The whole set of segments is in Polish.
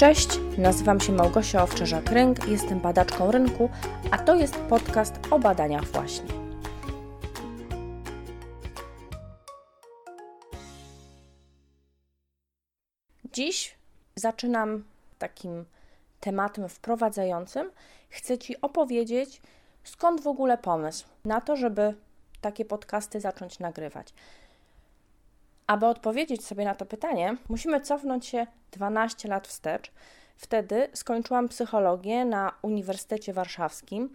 Cześć, nazywam się Małgosia Owczerzak-Rynk, jestem badaczką rynku, a to jest podcast o badaniach właśnie. Dziś zaczynam takim tematem wprowadzającym. Chcę Ci opowiedzieć, skąd w ogóle pomysł na to, żeby takie podcasty zacząć nagrywać. Aby odpowiedzieć sobie na to pytanie, musimy cofnąć się 12 lat wstecz. Wtedy skończyłam psychologię na Uniwersytecie Warszawskim.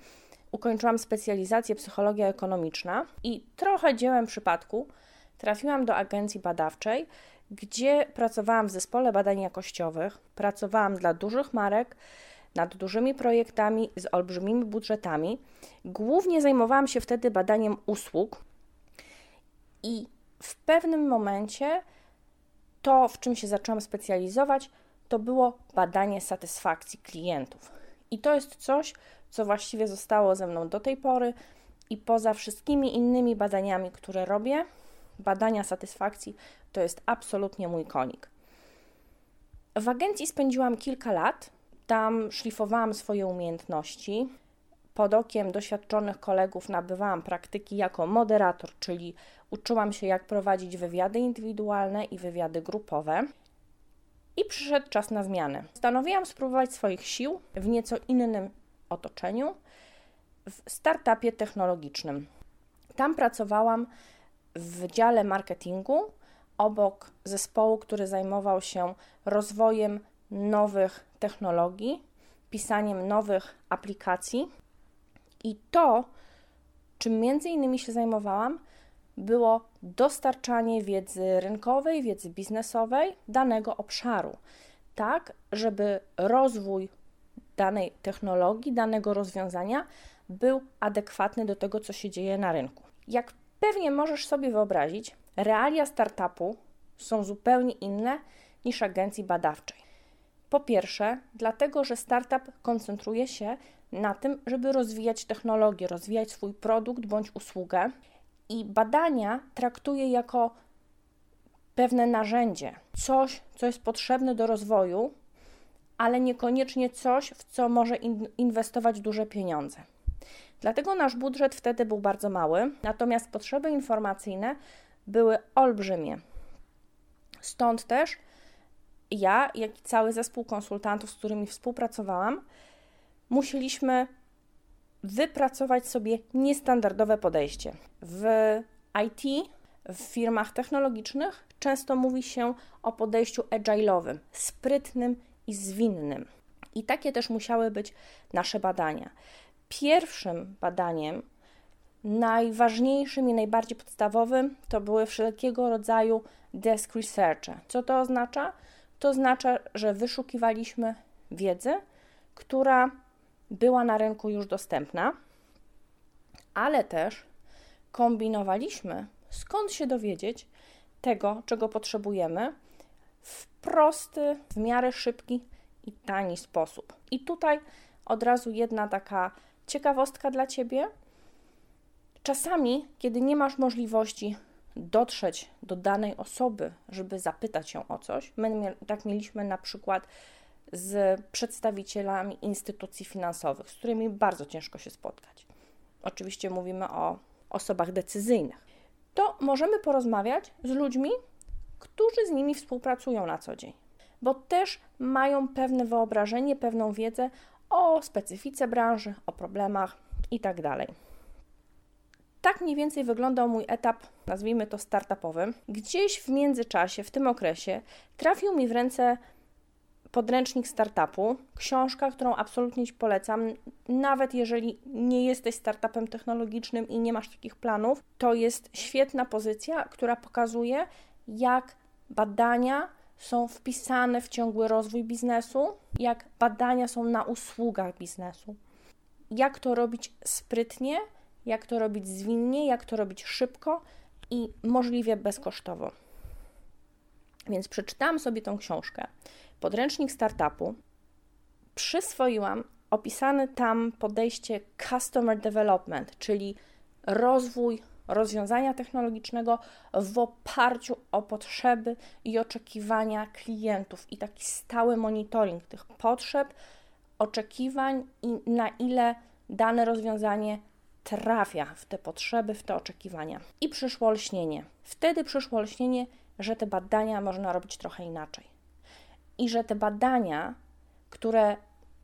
Ukończyłam specjalizację psychologia ekonomiczna i trochę dziełem przypadku trafiłam do agencji badawczej, gdzie pracowałam w zespole badań jakościowych. Pracowałam dla dużych marek nad dużymi projektami z olbrzymimi budżetami. Głównie zajmowałam się wtedy badaniem usług i pewnym momencie to, w czym się zaczęłam specjalizować, to było badanie satysfakcji klientów. I to jest coś, co właściwie zostało ze mną do tej pory i poza wszystkimi innymi badaniami, które robię, badania satysfakcji to jest absolutnie mój konik. W agencji spędziłam kilka lat, tam szlifowałam swoje umiejętności. Pod okiem doświadczonych kolegów nabywałam praktyki jako moderator, czyli uczyłam się, jak prowadzić wywiady indywidualne i wywiady grupowe. I przyszedł czas na zmianę. Stanowiłam spróbować swoich sił w nieco innym otoczeniu, w startupie technologicznym. Tam pracowałam w dziale marketingu obok zespołu, który zajmował się rozwojem nowych technologii, pisaniem nowych aplikacji. I to, czym między innymi się zajmowałam, było dostarczanie wiedzy rynkowej, wiedzy biznesowej danego obszaru, tak żeby rozwój danej technologii, danego rozwiązania był adekwatny do tego, co się dzieje na rynku. Jak pewnie możesz sobie wyobrazić, realia startupu są zupełnie inne niż agencji badawczej. Po pierwsze, dlatego, że startup koncentruje się na tym, żeby rozwijać technologię, rozwijać swój produkt bądź usługę i badania traktuje jako pewne narzędzie, coś, co jest potrzebne do rozwoju, ale niekoniecznie coś, w co może inwestować duże pieniądze. Dlatego nasz budżet wtedy był bardzo mały, natomiast potrzeby informacyjne były olbrzymie. Stąd też ja, jak i cały zespół konsultantów, z którymi współpracowałam, musieliśmy wypracować sobie niestandardowe podejście. W IT, w firmach technologicznych często mówi się o podejściu agile'owym, sprytnym i zwinnym. I takie też musiały być nasze badania. Pierwszym badaniem, najważniejszym i najbardziej podstawowym, to były wszelkiego rodzaju desk researche. Co to oznacza? To oznacza, że wyszukiwaliśmy wiedzę, która była na rynku już dostępna, ale też kombinowaliśmy, skąd się dowiedzieć tego, czego potrzebujemy, w prosty, w miarę szybki i tani sposób. I tutaj od razu jedna taka ciekawostka dla Ciebie. Czasami, kiedy nie masz możliwości dotrzeć do danej osoby, żeby zapytać ją o coś, my tak mieliśmy na przykład z przedstawicielami instytucji finansowych, z którymi bardzo ciężko się spotkać. Oczywiście mówimy o osobach decyzyjnych. To możemy porozmawiać z ludźmi, którzy z nimi współpracują na co dzień, bo też mają pewne wyobrażenie, pewną wiedzę o specyfice branży, o problemach itd. Tak, tak mniej więcej wyglądał mój etap, nazwijmy to startupowy. Gdzieś w międzyczasie, w tym okresie, trafił mi w ręce podręcznik startupu, książka, którą absolutnie Ci polecam. Nawet jeżeli nie jesteś startupem technologicznym i nie masz takich planów, to jest świetna pozycja, która pokazuje, jak badania są wpisane w ciągły rozwój biznesu, jak badania są na usługach biznesu. Jak to robić sprytnie, jak to robić zwinnie, jak to robić szybko i możliwie bezkosztowo. Więc przeczytałam sobie tą książkę podręcznik startupu, przyswoiłam opisane tam podejście customer development, czyli rozwój rozwiązania technologicznego w oparciu o potrzeby i oczekiwania klientów i taki stały monitoring tych potrzeb, oczekiwań i na ile dane rozwiązanie trafia w te potrzeby, w te oczekiwania. I przyszło lśnienie. Wtedy przyszło lśnienie, że te badania można robić trochę inaczej. I że te badania, które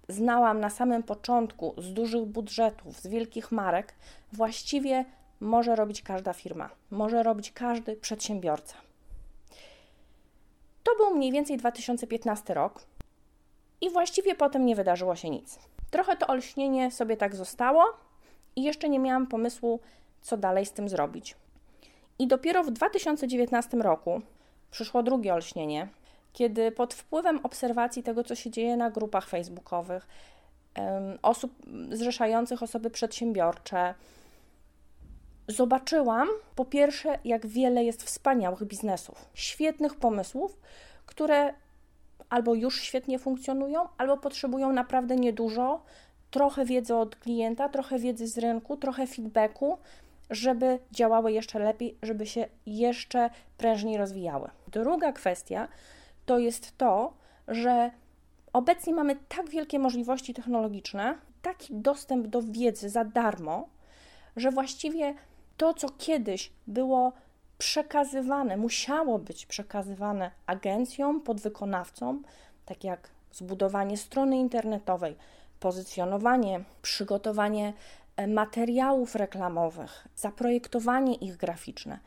znałam na samym początku z dużych budżetów, z wielkich marek, właściwie może robić każda firma, może robić każdy przedsiębiorca. To był mniej więcej 2015 rok i właściwie potem nie wydarzyło się nic. Trochę to olśnienie sobie tak zostało i jeszcze nie miałam pomysłu, co dalej z tym zrobić. I dopiero w 2019 roku przyszło drugie olśnienie, kiedy pod wpływem obserwacji tego, co się dzieje na grupach facebookowych, osób zrzeszających osoby przedsiębiorcze, zobaczyłam po pierwsze, jak wiele jest wspaniałych biznesów, świetnych pomysłów, które albo już świetnie funkcjonują, albo potrzebują naprawdę niedużo, trochę wiedzy od klienta, trochę wiedzy z rynku, trochę feedbacku, żeby działały jeszcze lepiej, żeby się jeszcze prężniej rozwijały. Druga kwestia to jest to, że obecnie mamy tak wielkie możliwości technologiczne, taki dostęp do wiedzy za darmo, że właściwie to, co kiedyś było przekazywane, musiało być przekazywane agencjom, podwykonawcom, tak jak zbudowanie strony internetowej, pozycjonowanie, przygotowanie e, materiałów reklamowych, zaprojektowanie ich graficzne.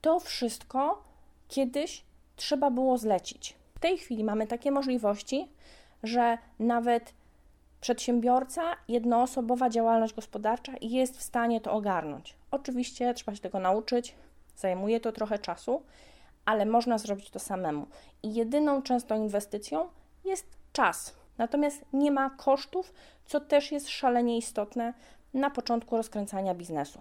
To wszystko kiedyś trzeba było zlecić. W tej chwili mamy takie możliwości, że nawet przedsiębiorca, jednoosobowa działalność gospodarcza jest w stanie to ogarnąć. Oczywiście trzeba się tego nauczyć, zajmuje to trochę czasu, ale można zrobić to samemu. I jedyną częstą inwestycją jest czas. Natomiast nie ma kosztów, co też jest szalenie istotne na początku rozkręcania biznesu.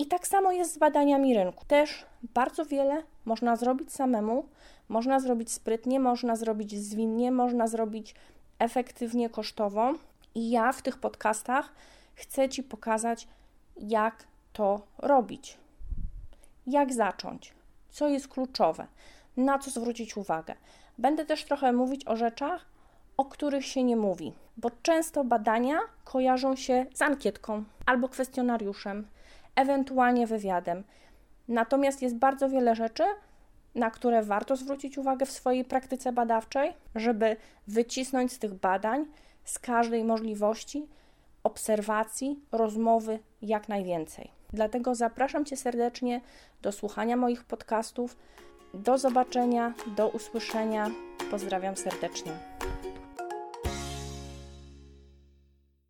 I tak samo jest z badaniami rynku. Też bardzo wiele można zrobić samemu, można zrobić sprytnie, można zrobić zwinnie, można zrobić efektywnie kosztowo. I ja w tych podcastach chcę Ci pokazać, jak to robić. Jak zacząć? Co jest kluczowe? Na co zwrócić uwagę? Będę też trochę mówić o rzeczach, o których się nie mówi, bo często badania kojarzą się z ankietką albo kwestionariuszem, ewentualnie wywiadem. Natomiast jest bardzo wiele rzeczy, na które warto zwrócić uwagę w swojej praktyce badawczej, żeby wycisnąć z tych badań, z każdej możliwości, obserwacji, rozmowy jak najwięcej. Dlatego zapraszam Cię serdecznie do słuchania moich podcastów. Do zobaczenia, do usłyszenia. Pozdrawiam serdecznie.